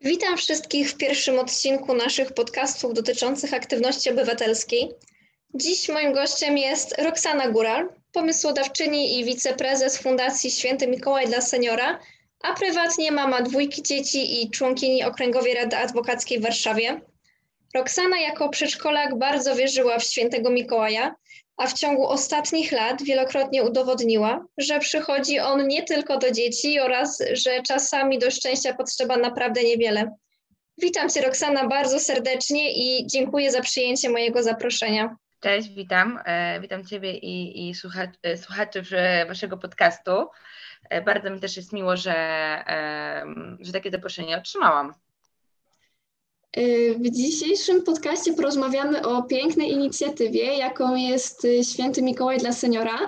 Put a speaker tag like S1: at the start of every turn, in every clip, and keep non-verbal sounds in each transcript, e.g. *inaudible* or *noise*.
S1: Witam wszystkich w pierwszym odcinku naszych podcastów dotyczących aktywności obywatelskiej. Dziś moim gościem jest Roxana Góral, pomysłodawczyni i wiceprezes Fundacji Święty Mikołaj dla Seniora, a prywatnie mama dwójki dzieci i członkini Okręgowej Rady Adwokackiej w Warszawie. Roxana jako przedszkolak bardzo wierzyła w świętego Mikołaja, a w ciągu ostatnich lat wielokrotnie udowodniła, że przychodzi on nie tylko do dzieci oraz że czasami do szczęścia potrzeba naprawdę niewiele. Witam Cię, Roxana, bardzo serdecznie i dziękuję za przyjęcie mojego zaproszenia.
S2: Cześć, witam. E, witam Ciebie i, i słuchaczy, e, słuchaczy Waszego podcastu. E, bardzo mi też jest miło, że, że takie zaproszenie otrzymałam.
S1: W dzisiejszym podcaście porozmawiamy o pięknej inicjatywie, jaką jest y, Święty Mikołaj dla Seniora.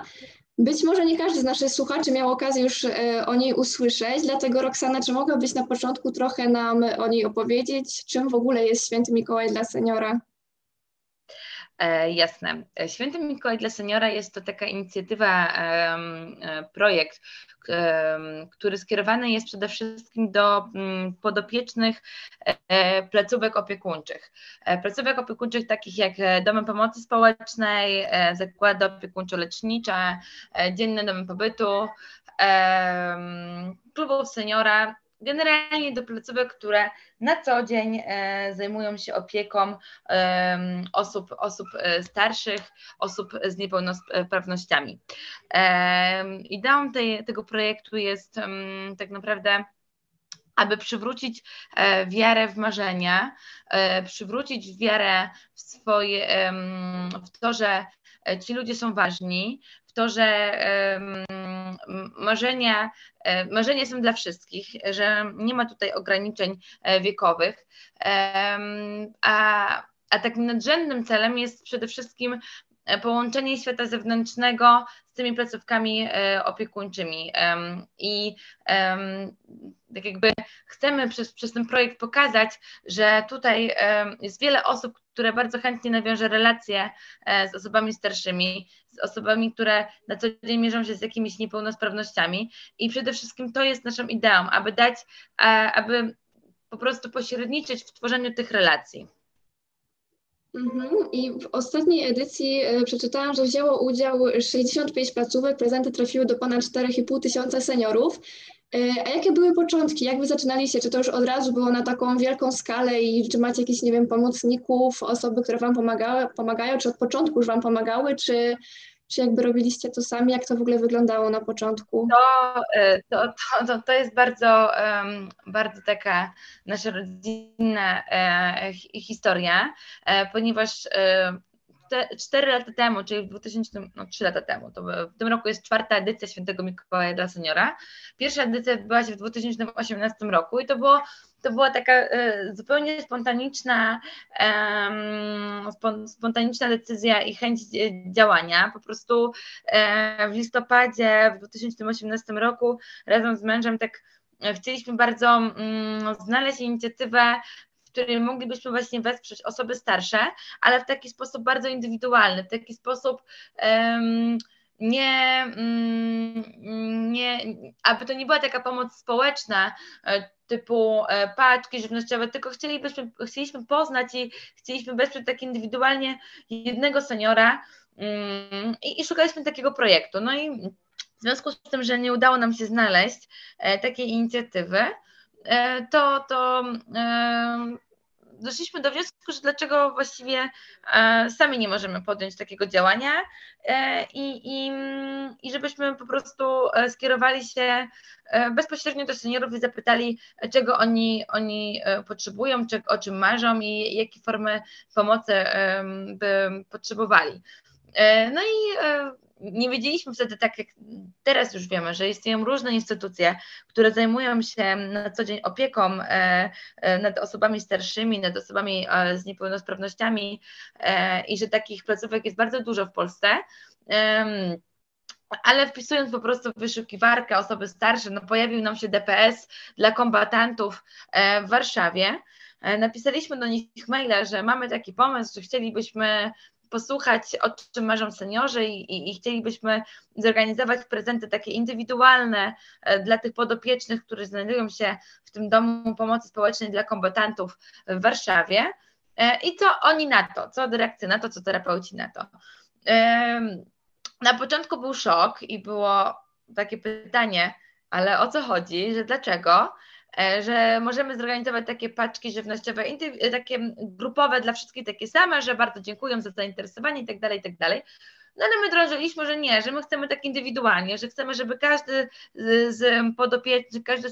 S1: Być może nie każdy z naszych słuchaczy miał okazję już y, o niej usłyszeć, dlatego Roxana, czy mogłabyś na początku trochę nam o niej opowiedzieć? Czym w ogóle jest Święty Mikołaj dla Seniora?
S2: E, jasne. Święty Mikołaj dla Seniora jest to taka inicjatywa, e, projekt, który skierowany jest przede wszystkim do mm, podopiecznych e, placówek opiekuńczych. Placówek opiekuńczych takich jak Domy Pomocy Społecznej, zakłady opiekuńczo-lecznicze, dzienne domy pobytu, klubów seniora generalnie do placówek, które na co dzień e, zajmują się opieką osób, osób e, starszych, osób z niepełnosprawnościami. Ideą tej, tego projektu jest tak naprawdę aby przywrócić e, wiarę w marzenia, przywrócić wiarę w swoje, w to, że ci ludzie są ważni, w to, że marzenia, e, marzenia są dla wszystkich, że nie ma tutaj ograniczeń e, wiekowych, a, a takim nadrzędnym celem jest przede wszystkim e, połączenie świata zewnętrznego z tymi placówkami opiekuńczymi. I tak jakby chcemy przez, przez ten projekt pokazać, że tutaj jest wiele osób, które bardzo chętnie nawiąże relacje z osobami starszymi, z osobami, które na co dzień mierzą się z jakimiś niepełnosprawnościami i przede wszystkim to jest naszą ideą, aby dać, aby po prostu pośredniczyć w tworzeniu tych relacji.
S1: Mhm. I w ostatniej edycji e, przeczytałam, że wzięło udział 65 placówek, prezenty trafiły do ponad 4,5 tysiąca seniorów. E, a jakie były początki? Jak wy zaczynaliście? Czy to już od razu było na taką wielką skalę i czy macie jakichś, nie wiem, pomocników, osoby, które wam pomagały, pomagają, czy od początku już wam pomagały, czy, czy jakby robiliście to sami? Jak to w ogóle wyglądało na początku?
S2: To, e, to, to, to jest bardzo, bardzo taka nasza rodzinna e, historia, ponieważ cztery lata temu, czyli w 2000, no 3 lata temu, to w tym roku jest czwarta edycja Świętego Mikołaja dla Seniora. Pierwsza edycja odbyła się w 2018 roku i to było to była taka e, zupełnie spontaniczna, e, spontaniczna decyzja i chęć działania. Po prostu e, w listopadzie w 2018 roku razem z mężem tak e, chcieliśmy bardzo mm, znaleźć inicjatywę której moglibyśmy właśnie wesprzeć osoby starsze, ale w taki sposób bardzo indywidualny, w taki sposób um, nie, um, nie, aby to nie była taka pomoc społeczna, e, typu e, paczki żywnościowe, tylko chcielibyśmy, chcieliśmy poznać i chcieliśmy wesprzeć tak indywidualnie jednego seniora um, i, i szukaliśmy takiego projektu. No i w związku z tym, że nie udało nam się znaleźć e, takiej inicjatywy, to, to e, doszliśmy do wniosku, że dlaczego właściwie e, sami nie możemy podjąć takiego działania i, i, i żebyśmy po prostu skierowali się bezpośrednio do seniorów i zapytali, czego oni, oni potrzebują, czy, o czym marzą i jakie formy pomocy by potrzebowali. No i nie wiedzieliśmy wtedy, tak jak teraz już wiemy, że istnieją różne instytucje, które zajmują się na co dzień opieką e, e, nad osobami starszymi, nad osobami e, z niepełnosprawnościami i że takich placówek jest bardzo dużo w Polsce ale wpisując po prostu w wyszukiwarkę osoby starsze, no pojawił nam się DPS dla kombatantów w Warszawie. Napisaliśmy do nich maila, że mamy taki pomysł, że chcielibyśmy posłuchać, o czym marzą seniorzy i, i, i chcielibyśmy zorganizować prezenty takie indywidualne dla tych podopiecznych, którzy znajdują się w tym domu pomocy społecznej dla kombatantów w Warszawie. I co oni na to, co dyrekcja na to, co terapeuci na to. Na początku był szok i było takie pytanie, ale o co chodzi, że dlaczego? E, że możemy zorganizować takie paczki żywnościowe, takie grupowe dla wszystkich takie same, że bardzo dziękuję za zainteresowanie i tak No ale my drążyliśmy, że nie, że my chcemy tak indywidualnie, że chcemy, żeby każdy z, z każdy,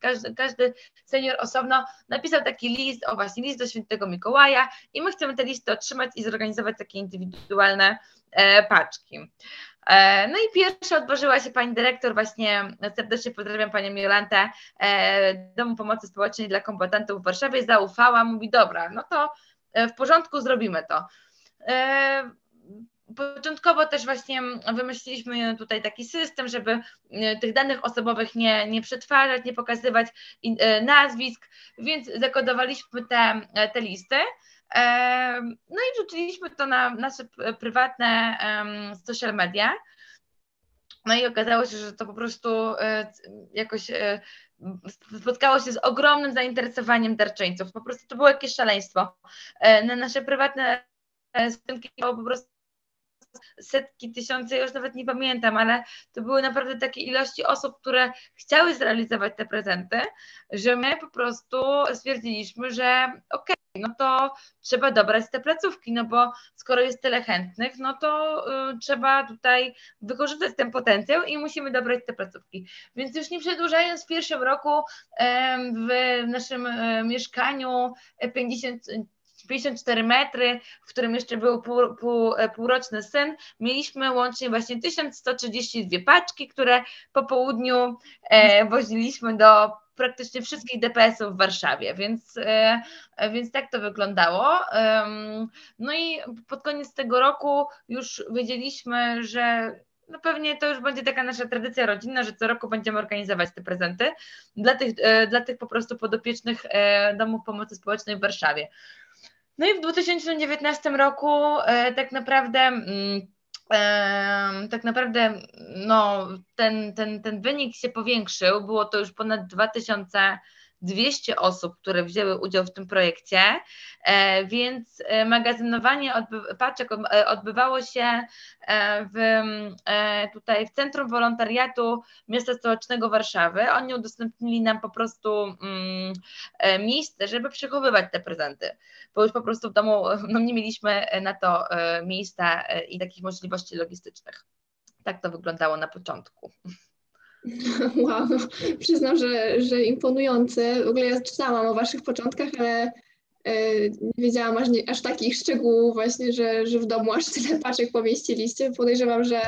S2: każdy, każdy senior osobno napisał taki list, o właśnie list do świętego Mikołaja i my chcemy te listy otrzymać i zorganizować takie indywidualne e, paczki. E, no i pierwsza odważyła się pani dyrektor, właśnie serdecznie pozdrawiam panią Jolantę, e, Domu Pomocy Społecznej dla Kombatantów w Warszawie, zaufała, mówi dobra, no to e, w porządku, zrobimy to. Początkowo też właśnie wymyśliliśmy tutaj taki system, żeby tych danych osobowych nie, nie przetwarzać, nie pokazywać nazwisk, więc zakodowaliśmy te, te listy. No i wrzuciliśmy to na nasze prywatne social media. No i okazało się, że to po prostu e, jakoś e, spotkało się z ogromnym zainteresowaniem darczyńców. Po prostu to było jakieś szaleństwo. E, na nasze prywatne stronki po prostu setki, tysiące, już nawet nie pamiętam, ale to były naprawdę takie ilości osób, które chciały zrealizować te prezenty, że my po prostu stwierdziliśmy, że okej, okay, no to trzeba dobrać te placówki, no bo skoro jest tyle chętnych, no to y, trzeba tutaj wykorzystać ten potencjał i musimy dobrać te placówki. Więc już nie przedłużając, w pierwszym roku y, w naszym y, mieszkaniu 50 54 metry, w którym jeszcze był pół, pół, e, półroczny syn, mieliśmy łącznie właśnie 1132 paczki, które po południu e, woziliśmy do praktycznie wszystkich DPS-ów w Warszawie, więc, e, więc tak to wyglądało. No i pod koniec tego roku już wiedzieliśmy, że no pewnie to już będzie taka nasza tradycja rodzinna, że co roku będziemy organizować te prezenty dla tych, dla tych po prostu podopiecznych domów pomocy społecznej w Warszawie. No i w 2019 roku e, tak naprawdę mm, tak naprawdę no, ten, ten, ten wynik się powiększył, było to już ponad 2000 200 osób, które wzięły udział w tym projekcie, e, więc e, magazynowanie paczek e, odbywało się w, tutaj w Centrum Wolontariatu Miasta Stołecznego Warszawy. Oni udostępnili nam po prostu mm, miejsce, żeby przechowywać te prezenty, bo już po prostu w domu no, nie mieliśmy na to miejsca i takich możliwości logistycznych. Tak to wyglądało na początku. *laughs*
S1: Wow, przyznam, że, że imponujące. W ogóle ja czytałam o Waszych początkach, ale e, nie wiedziałam aż, nie, aż takich szczegółów właśnie, że, że w domu aż tyle paczek pomieściliście. Podejrzewam, że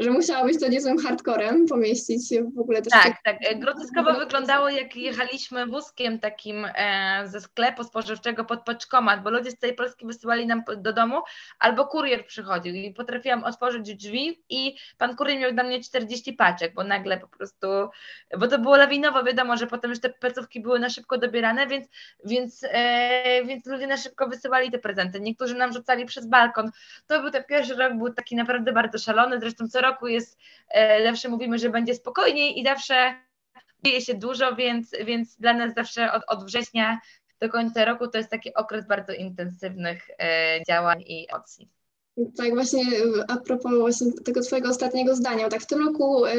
S1: że musiało być to niezłym hardcorem pomieścić w ogóle też.
S2: Tak, tak. E, groteskowo wyglądało, jak jechaliśmy wózkiem takim e, ze sklepu spożywczego pod paczkomat, bo ludzie z całej Polski wysyłali nam do domu, albo kurier przychodził i potrafiłam otworzyć drzwi i pan kurier miał dla mnie 40 paczek, bo nagle po prostu, bo to było lawinowo, wiadomo, że potem już te placówki były na szybko dobierane, więc, więc, e, więc ludzie na szybko wysyłali te prezenty. Niektórzy nam rzucali przez balkon. To był ten pierwszy rok, był taki naprawdę bardzo szalony, zresztą co roku jest, e, zawsze mówimy, że będzie spokojniej i zawsze dzieje się dużo, więc, więc dla nas zawsze od, od września do końca roku to jest taki okres bardzo intensywnych e, działań i emocji.
S1: Tak, właśnie a propos właśnie tego Twojego ostatniego zdania, tak w tym roku e,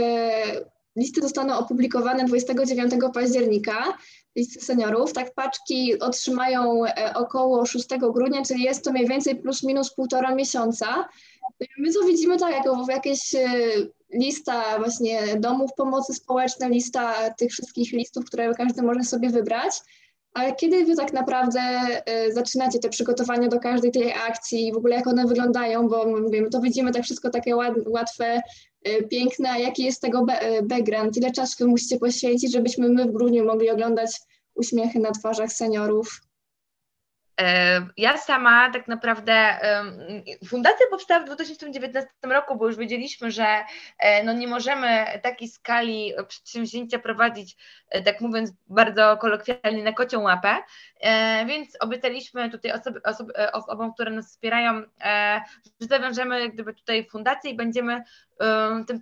S1: listy zostaną opublikowane 29 października, listy seniorów, tak paczki otrzymają e, około 6 grudnia, czyli jest to mniej więcej plus minus półtora miesiąca. My to widzimy tak, jako jakieś e, lista właśnie domów pomocy społecznej, lista tych wszystkich listów, które każdy może sobie wybrać. Ale kiedy wy tak naprawdę e, zaczynacie te przygotowania do każdej tej akcji i w ogóle jak one wyglądają, bo mówimy, to widzimy tak wszystko takie łatwe, e, piękne, a jaki jest tego background, ile czasu musicie poświęcić, żebyśmy my w grudniu mogli oglądać uśmiechy na twarzach seniorów?
S2: Ja sama tak naprawdę, fundacja powstała w 2019 roku, bo już wiedzieliśmy, że no nie możemy takiej skali przedsięwzięcia prowadzić, tak mówiąc bardzo kolokwialnie, na kocią łapę, więc obiecaliśmy tutaj osoby, osoby, osobom, które nas wspierają, że zawiążemy jak gdyby tutaj fundację i będziemy ten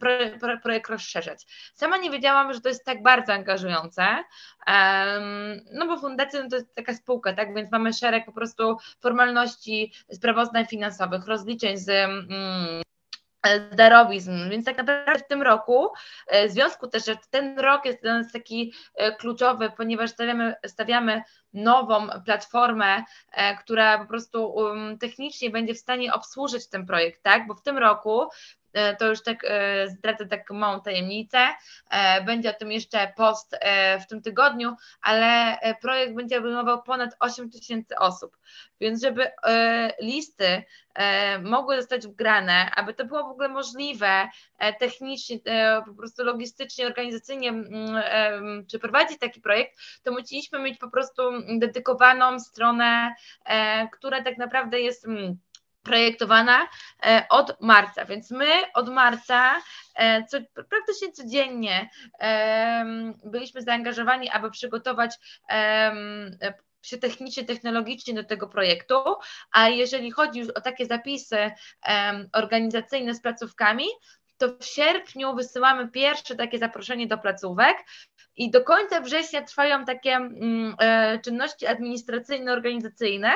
S2: projekt rozszerzać. Sama nie wiedziałam, że to jest tak bardzo angażujące, no bo fundacja to jest taka spółka, tak, więc mamy szereg po prostu formalności, sprawozdań finansowych, rozliczeń z mm, darowizm, więc tak naprawdę w tym roku, e, w związku też, że ten rok jest dla nas taki e, kluczowy, ponieważ stawiamy, stawiamy nową platformę, e, która po prostu um, technicznie będzie w stanie obsłużyć ten projekt, tak, bo w tym roku E, to już tak e, zdradzę taką małą tajemnicę. E, będzie o tym jeszcze post w tym tygodniu, ale projekt będzie obejmował ponad 8 tysięcy osób. Więc żeby listy mogły zostać wgrane, aby to było w ogóle możliwe technicznie, po prostu logistycznie, organizacyjnie mm, przeprowadzić taki projekt, to musieliśmy mieć po prostu dedykowaną stronę, która tak naprawdę jest mm, projektowana e, od marca, więc my od marca e, co, praktycznie codziennie byliśmy zaangażowani, aby przygotować się technicznie, technologicznie do tego projektu, a jeżeli chodzi już o takie zapisy organizacyjne z placówkami, to w sierpniu wysyłamy pierwsze takie zaproszenie do placówek i do końca września trwają takie mm, e, czynności administracyjne, organizacyjne,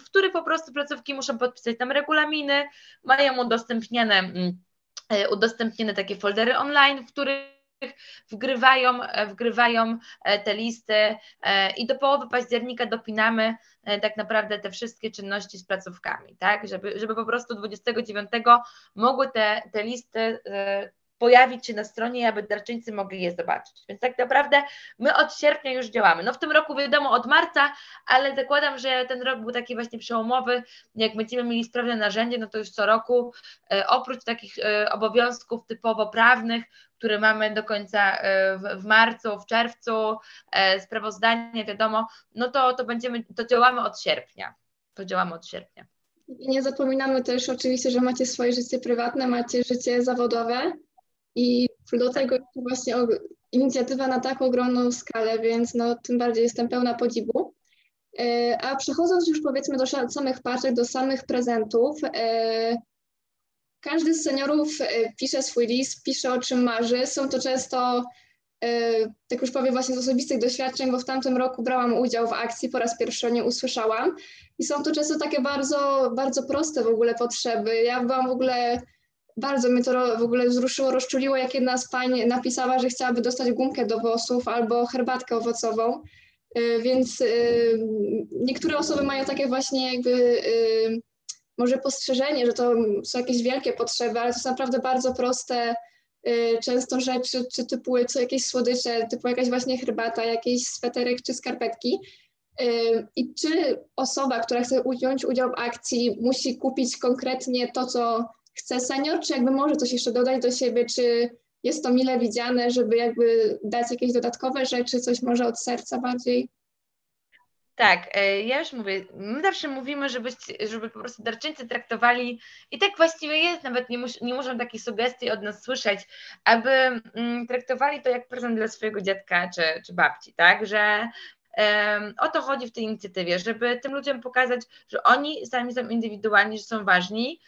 S2: w których po prostu placówki muszą podpisać tam regulaminy, mają udostępnione, mm, e, udostępnione takie foldery online, w których wgrywają, e, wgrywają e, te listy i do połowy października dopinamy tak naprawdę te wszystkie czynności z placówkami, tak, żeby, żeby po prostu 29 mogły te, te listy pojawić się na stronie, aby darczyńcy mogli je zobaczyć. Więc tak naprawdę my od sierpnia już działamy. No w tym roku wiadomo od marca, ale zakładam, że ten rok był taki właśnie przełomowy. Jak będziemy mieli sprawne narzędzie, no to już co roku e, oprócz takich e, obowiązków typowo prawnych, które mamy do końca e, w, w marcu, w czerwcu, sprawozdanie, wiadomo, no to, to będziemy, to działamy od sierpnia. To działamy od sierpnia.
S1: I nie zapominamy też oczywiście, że macie swoje życie prywatne, macie życie zawodowe. I do tego właśnie inicjatywa na tak ogromną skalę, więc no, tym bardziej jestem pełna podziwu. E, a przechodząc już powiedzmy do samych paczek, do samych prezentów, e, każdy z seniorów e, pisze swój list, pisze o czym marzy. Są to często, tak już powiem właśnie z osobistych doświadczeń, bo w tamtym roku brałam udział w akcji, po raz pierwszy o niej usłyszałam. I są to często takie bardzo, bardzo proste w ogóle potrzeby. Ja byłam w ogóle bardzo mnie to w ogóle wzruszyło, rozczuliło, jak jedna z pań napisała, że chciałaby dostać gumkę do włosów albo herbatkę owocową. Y, więc y, niektóre osoby mają takie właśnie jakby y, może postrzeżenie, że to są jakieś wielkie potrzeby, ale to są naprawdę bardzo proste często rzeczy, czy typu co jakieś słodycze, typu jakaś właśnie herbata, jakiś sweterek czy skarpetki. I czy osoba, która chce wziąć udział w akcji, musi kupić konkretnie to, co chce senior, czy jakby może coś jeszcze dodać do siebie, czy jest to mile widziane, żeby jakby dać jakieś dodatkowe rzeczy, coś może od serca bardziej?
S2: Tak, e, ja już mówię, my zawsze mówimy, żeby, żeby po prostu darczyńcy traktowali, i tak właściwie jest, nawet nie, mus, nie muszą takiej sugestii od nas słyszeć, aby mm, traktowali to jak prezent dla swojego dziadka czy, czy babci, tak, że o to chodzi w tej inicjatywie, żeby tym ludziom pokazać, że oni sami są indywidualni, że są ważni.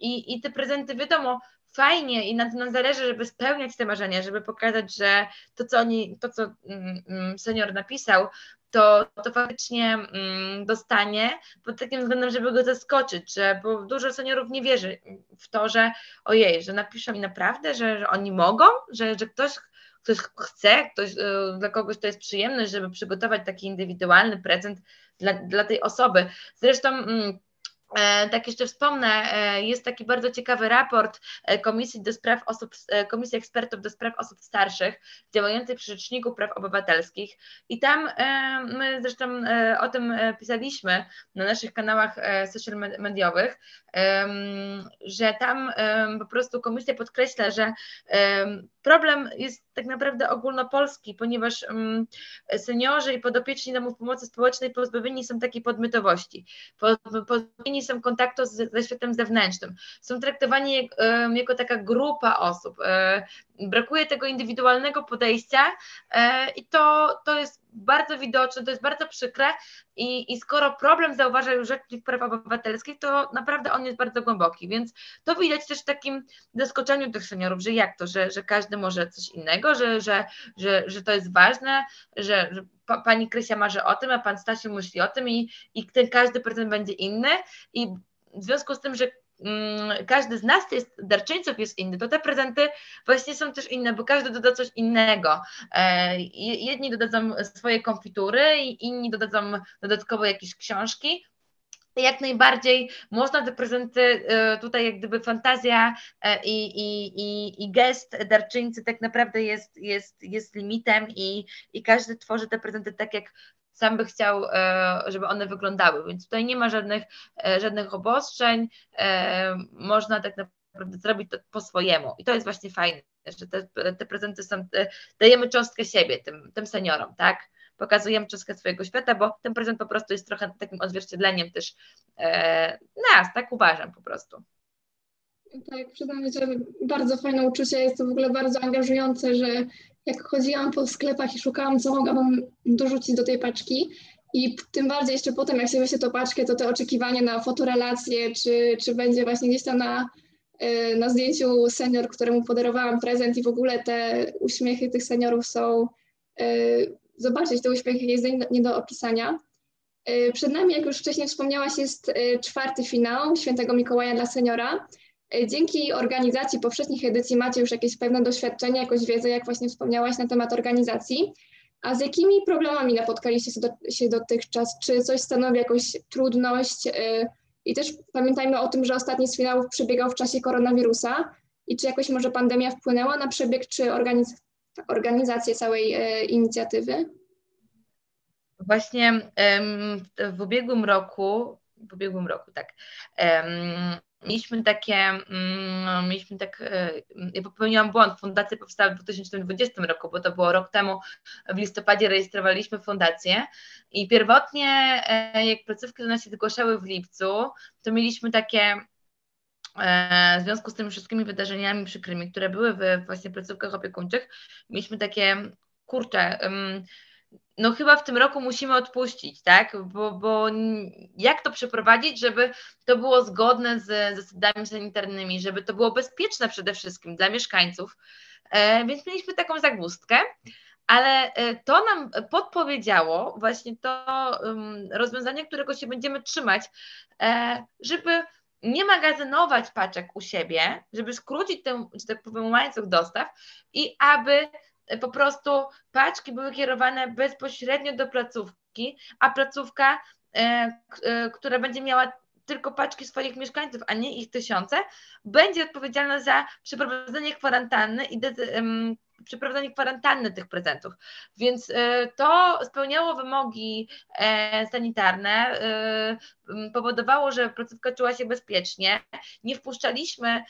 S2: I, I te prezenty, wiadomo, fajnie i na tym nam zależy, żeby spełniać te marzenia, żeby pokazać, że to, co oni, to, co mm, mm, senior napisał, to, to faktycznie mm, dostanie pod takim względem, żeby go zaskoczyć, że bo dużo seniorów nie wierzy w to, że ojej, że napiszą mi naprawdę, że, że oni mogą, że, że ktoś, ktoś chce, ktoś, y, dla kogoś to jest przyjemność, żeby przygotować taki indywidualny prezent dla, dla tej osoby. Zresztą E, tak jeszcze wspomnę, e, jest taki bardzo ciekawy raport e, Komisji do Spraw Osób, Komisji Ekspertów do Spraw Osób Starszych, działającej przy Rzeczniku Praw Obywatelskich i tam my zresztą o tym pisaliśmy na naszych kanałach social mediowych, że tam po prostu komisja podkreśla, że problem jest tak naprawdę ogólnopolski, ponieważ um, seniorzy i podopieczni domów pomocy społecznej pozbawieni są takiej podmiotowości, pozbawieni są kontaktu z, ze światem zewnętrznym, są traktowani jak, jako taka grupa osób. Um, brakuje tego indywidualnego podejścia e, i to, to jest bardzo widoczne, to jest bardzo przykre i, i skoro problem zauważa już Rzecznik Praw Obywatelskich, to naprawdę on jest bardzo głęboki, więc to widać też w takim zaskoczeniu tych seniorów, że jak to, że, że każdy może coś innego, że, że, że, że to jest ważne, że, że pani Krysia marzy o tym, a pan Stasiu myśli o tym i, i ten każdy prezent będzie inny i w związku z tym, że każdy z nas jest, darczyńców jest inny, to te prezenty właśnie są też inne, bo każdy doda coś innego. E, jedni dodadzą swoje konfitury, inni dodadzą dodatkowo jakieś książki, jak najbardziej można te prezenty, e, tutaj jak gdyby fantazja e, i, i, i, i gest darczyńcy tak naprawdę jest, jest, jest limitem i, i każdy tworzy te prezenty tak, jak sam by chciał, e, żeby one wyglądały, więc tutaj nie ma żadnych, e, żadnych obostrzeń, e, można tak naprawdę zrobić to po swojemu i to jest właśnie fajne, że te, te prezenty są, dajemy cząstkę siebie tym, tym seniorom, tak? Pokazujemy cząstkę swojego świata, bo ten prezent po prostu jest trochę takim odzwierciedleniem też nas, tak uważam po prostu.
S1: Tak, przyznam, że bardzo fajne uczucie, jest to w ogóle bardzo angażujące, że jak chodziłam po sklepach i szukałam, co mogłabym dorzucić do tej paczki. I tym bardziej jeszcze potem, jak się weźmie tą paczkę, to te oczekiwanie na fotorelacje, czy, czy będzie właśnie gdzieś tam na, e, na zdjęciu senior, któremu podarowałam prezent i w ogóle te uśmiechy tych seniorów są, e, zobaczyć te uśmiechy jest nie do opisania. E, przed nami, jak już wcześniej wspomniałaś, jest czwarty finał Świętego Mikołaja dla seniora. E, dzięki organizacji poprzednich edycji macie już jakieś pewne doświadczenie, jakąś wiedzę, jak właśnie wspomniałaś, na temat organizacji. A z jakimi problemami napotkaliście się dotychczas? Czy coś stanowi jakąś trudność? E, I też pamiętajmy o tym, że ostatni z finałów przebiegał w czasie koronawirusa. I czy jakoś może pandemia wpłynęła na przebieg, czy organiz organizację całej e, inicjatywy?
S2: Właśnie w ubiegłym roku, w ubiegłym roku, tak, mieliśmy takie, mm, mieliśmy tak, e, ja popełniłam błąd, fundacja powstała w 2020 roku, bo to było rok temu, w listopadzie rejestrowaliśmy fundację i pierwotnie e, jak placówki do nas się zgłaszały w lipcu, to mieliśmy takie e, w związku z tymi wszystkimi wydarzeniami przykrymi, które były w właśnie placówkach opiekuńczych, mieliśmy takie, kurcze, no chyba w tym roku musimy odpuścić, tak? Bo, bo jak to przeprowadzić, żeby to było zgodne z zasadami sanitarnymi, żeby to było bezpieczne przede wszystkim dla mieszkańców. E, więc mieliśmy taką zagwózdkę, ale e, to nam podpowiedziało właśnie to um, rozwiązanie, którego się będziemy trzymać, e, żeby nie magazynować paczek u siebie, żeby skrócić ten, że tak powiem, łańcuch dostaw i aby po prostu paczki były kierowane bezpośrednio do placówki, a placówka, e, e, która będzie miała tylko paczki swoich mieszkańców, a nie ich tysiące, będzie odpowiedzialna za przeprowadzenie kwarantanny i przeprowadzenie kwarantanny tych prezentów. Więc e, to spełniało wymogi sanitarne, powodowało, że placówka czuła się bezpiecznie. Nie wpuszczaliśmy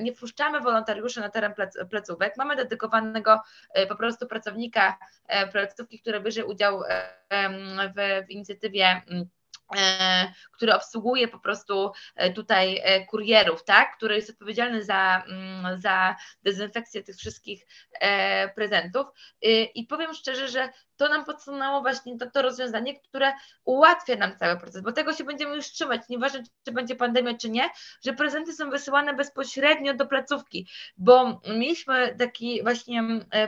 S2: nie wpuszczamy wolontariuszy na teren placówek. Mamy dedykowanego e, po prostu pracownika e, placówki, który bierze udział w, w inicjatywie mm, E, który obsługuje po prostu e, tutaj e, kurierów, tak, który jest odpowiedzialny za, mm, za dezynfekcję tych wszystkich prezentów. I powiem szczerze, że to nam podsunęło właśnie to, to rozwiązanie, które ułatwia nam cały proces, bo tego się będziemy już trzymać, nieważne czy będzie pandemia, czy nie, że prezenty są wysyłane bezpośrednio do placówki, bo mieliśmy taki właśnie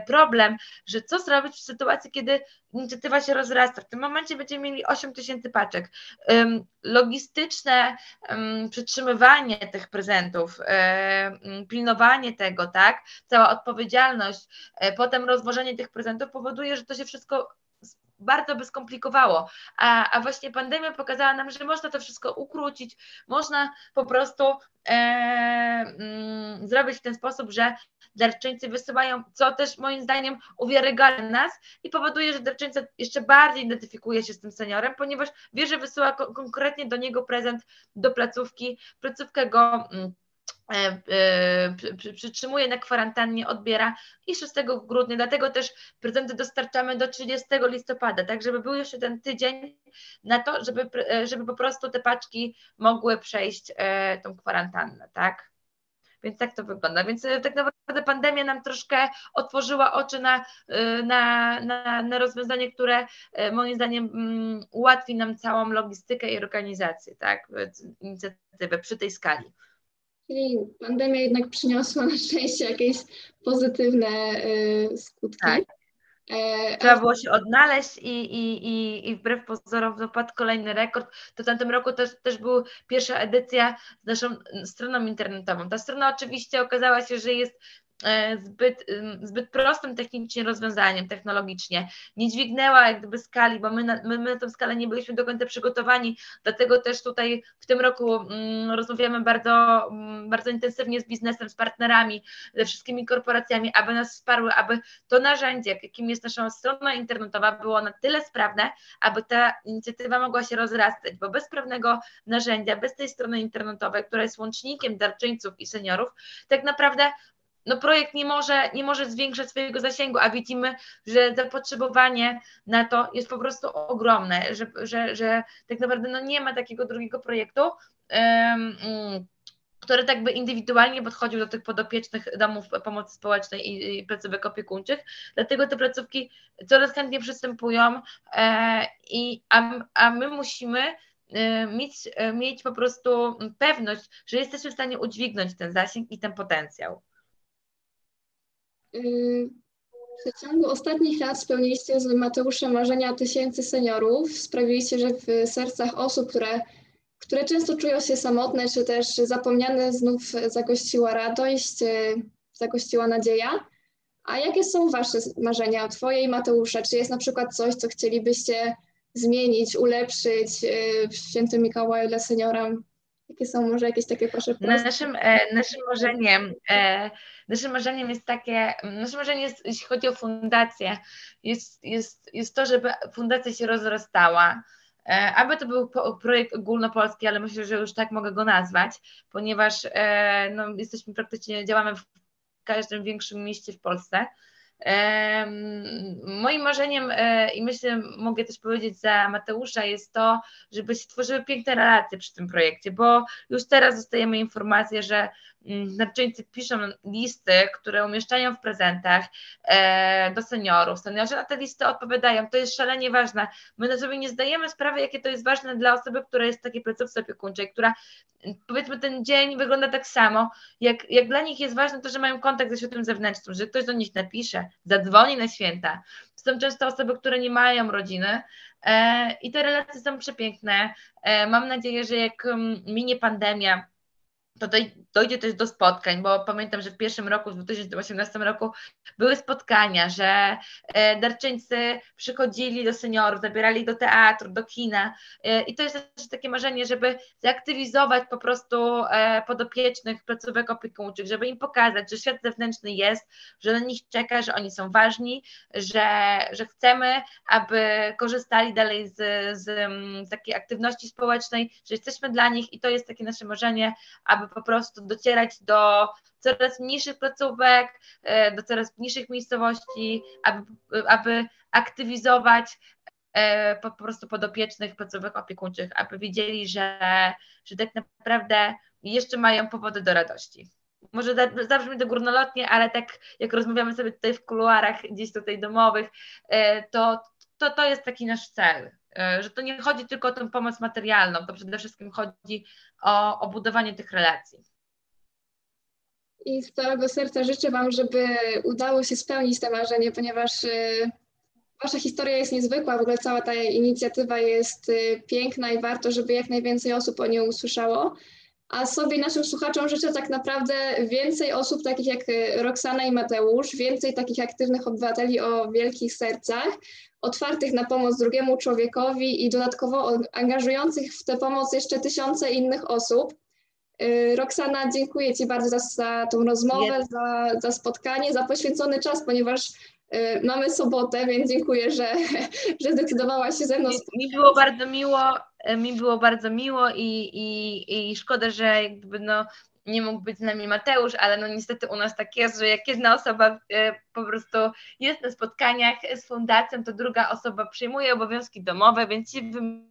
S2: problem, że co zrobić w sytuacji, kiedy inicjatywa się rozrasta. W tym momencie będziemy mieli 8 tysięcy paczek. Logistyczne przytrzymywanie tych prezentów, pilnowanie tego, tak, cała odpowiedzialność, e, potem rozwożenie tych prezentów powoduje, że to się wszystko bardzo by skomplikowało. A, a właśnie pandemia pokazała nam, że można to wszystko ukrócić, można po prostu e, mm, zrobić w ten sposób, że darczyńcy wysyłają, co też moim zdaniem uwiarygadnia nas i powoduje, że darczyńca jeszcze bardziej identyfikuje się z tym seniorem, ponieważ wie, że wysyła ko konkretnie do niego prezent do placówki, placówka go mm, E, e, przytrzymuje na kwarantannie, odbiera i 6 grudnia, dlatego też prezenty dostarczamy do 30 listopada, tak żeby był jeszcze ten tydzień na to, żeby, e, żeby po prostu te paczki mogły przejść tą kwarantannę, tak? Więc tak to wygląda. Więc tak naprawdę pandemia nam troszkę otworzyła oczy na, na, na, na rozwiązanie, które moim zdaniem mm, ułatwi nam całą logistykę i organizację, tak? Inicjatywę przy tej skali.
S1: Czyli pandemia jednak przyniosła na szczęście jakieś pozytywne skutki. Tak.
S2: E, Trzeba było się odnaleźć i, i, i, i wbrew pozorom dopadł kolejny rekord. To w tamtym roku też, też była pierwsza edycja z naszą stroną internetową. Ta strona oczywiście okazała się, że jest zbyt, zbyt prostym technicznie rozwiązaniem, technologicznie. Nie dźwignęła jak gdyby skali, bo my na, my, my na tę skalę nie byliśmy do końca przygotowani, dlatego też tutaj w tym roku mm, rozmawiamy bardzo, mm, bardzo intensywnie z biznesem, z partnerami, ze wszystkimi korporacjami, aby nas wsparły, aby to narzędzie, jakim jest nasza strona internetowa, było na tyle sprawne, aby ta inicjatywa mogła się rozrastać, bo bez sprawnego narzędzia, bez tej strony internetowej, która jest łącznikiem darczyńców i seniorów, tak naprawdę no projekt nie może, nie może zwiększać swojego zasięgu, a widzimy, że zapotrzebowanie na to jest po prostu ogromne, że, że, że tak naprawdę no nie ma takiego drugiego projektu, um, który tak by indywidualnie podchodził do tych podopiecznych domów pomocy społecznej i, i placówek opiekuńczych. Dlatego te placówki coraz chętniej przystępują, e, i, a, a my musimy e, mieć, e, mieć po prostu pewność, że jesteśmy w stanie udźwignąć ten zasięg i ten potencjał.
S1: W ciągu ostatnich lat spełniliście z Mateuszem marzenia tysięcy seniorów. Sprawiliście, że w sercach osób, które, które często czują się samotne, czy też zapomniane, znów zagościła radość, zagościła nadzieja. A jakie są Wasze marzenia, Twoje i Mateusza? Czy jest na przykład coś, co chcielibyście zmienić, ulepszyć w Świętym Mikołaju dla seniora? Jakie są może jakieś takie Wasze
S2: Naszym, e, naszym marzeniem e, Naszym marzeniem jest takie, naszym marzeniem jest, jeśli chodzi o fundację, jest, jest, jest to, żeby fundacja się rozrastała, e, aby to był projekt ogólnopolski, ale myślę, że już tak mogę go nazwać, ponieważ e, no, jesteśmy praktycznie, działamy w każdym większym mieście w Polsce. Moim marzeniem e, i myślę, mogę też powiedzieć za Mateusza, jest to, żeby się tworzyły piękne relacje przy tym projekcie, bo już teraz dostajemy informację, że darczyńcy mm, piszą listy, które umieszczają w prezentach e, do seniorów. Seniorzy na te listy odpowiadają. To jest szalenie ważne. My sobie nie zdajemy sprawy, jakie to jest ważne dla osoby, która jest w takiej placówce opiekuńczej, która powiedzmy ten dzień wygląda tak samo, jak, jak dla nich jest ważne to, że mają kontakt ze światem zewnętrznym, że ktoś do nich napisze, zadzwoni na święta. Są często osoby, które nie mają rodziny e, i te relacje są przepiękne. E, mam nadzieję, że jak mm, minie pandemia, to dojdzie też do spotkań, bo pamiętam, że w pierwszym roku, w 2018 roku były spotkania, że e, darczyńcy przychodzili do seniorów, zabierali do teatru, do kina e, i to jest też takie marzenie, żeby zaktywizować po prostu e, podopiecznych placówek opiekuńczych, żeby im pokazać, że świat zewnętrzny jest, że na nich czeka, że oni są ważni, że, że chcemy, aby korzystali dalej z, z, z takiej aktywności społecznej, że jesteśmy dla nich i to jest takie nasze marzenie, aby po prostu docierać do coraz mniejszych placówek, e, do coraz mniejszych miejscowości, aby, aby aktywizować e, po prostu podopiecznych placówek opiekuńczych, aby wiedzieli, że, że tak naprawdę jeszcze mają powody do radości. Może zabrzmi to górnolotnie, ale tak jak rozmawiamy sobie tutaj w kuluarach gdzieś tutaj domowych, e, to, to, to jest taki nasz cel, że to nie chodzi tylko o tę pomoc materialną, to przede wszystkim chodzi o, o budowanie tych relacji.
S1: I z całego serca życzę Wam, żeby udało się spełnić to marzenie, ponieważ y, Wasza historia jest niezwykła, w ogóle cała ta inicjatywa jest y, piękna i warto, żeby jak najwięcej osób o niej usłyszało. A sobie naszym słuchaczom życzę tak naprawdę więcej osób takich jak y, Roxana i Mateusz, więcej takich aktywnych obywateli o wielkich sercach, otwartych na pomoc drugiemu człowiekowi i dodatkowo angażujących w tę pomoc jeszcze tysiące innych osób. Y, Roxana, dziękuję Ci bardzo za, za tą rozmowę, za, za spotkanie, za poświęcony czas, ponieważ y, mamy sobotę, więc dziękuję, że, *laughs* że zdecydowałaś się ze mną.
S2: Mi, mi było bardzo miło, e, mi było bardzo miło i, i, i szkoda, że jakby no, nie mógł być z nami Mateusz, ale no niestety u nas tak jest, że jak jedna osoba po prostu jest na spotkaniach z fundacją, to druga osoba przyjmuje obowiązki domowe, więc się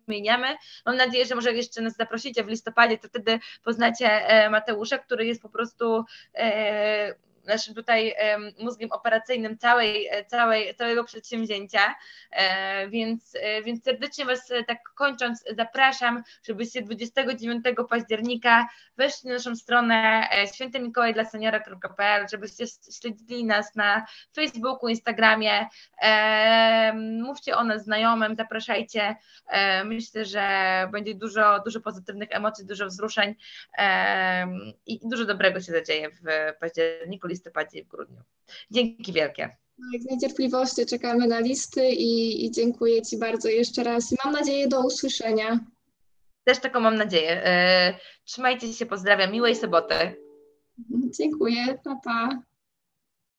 S2: wymieniamy. Mam nadzieję, że może jeszcze nas zaprosicie w listopadzie, to wtedy poznacie Mateusza, który jest po prostu naszym tutaj mózgiem operacyjnym całej, e, całej, całego przedsięwzięcia. E, więc, e, więc serdecznie Was tak kończąc zapraszam, żebyście 29 października weszli na naszą stronę świętymikołajdlaseniora.pl, żebyście śledzili nas na Facebooku, Instagramie, mówcie o nas znajomym, zapraszajcie. Myślę, że będzie dużo, dużo pozytywnych emocji, dużo wzruszeń i dużo dobrego się zadzieje w październiku, listopadzie i w grudniu. Dzięki wielkie.
S1: Tak, z niecierpliwością czekamy na listy i, i dziękuję Ci bardzo jeszcze raz. Mam nadzieję do usłyszenia.
S2: Też taką mam nadzieję. E, trzymajcie się, pozdrawiam. Miłej soboty.
S1: Dziękuję, pa pa.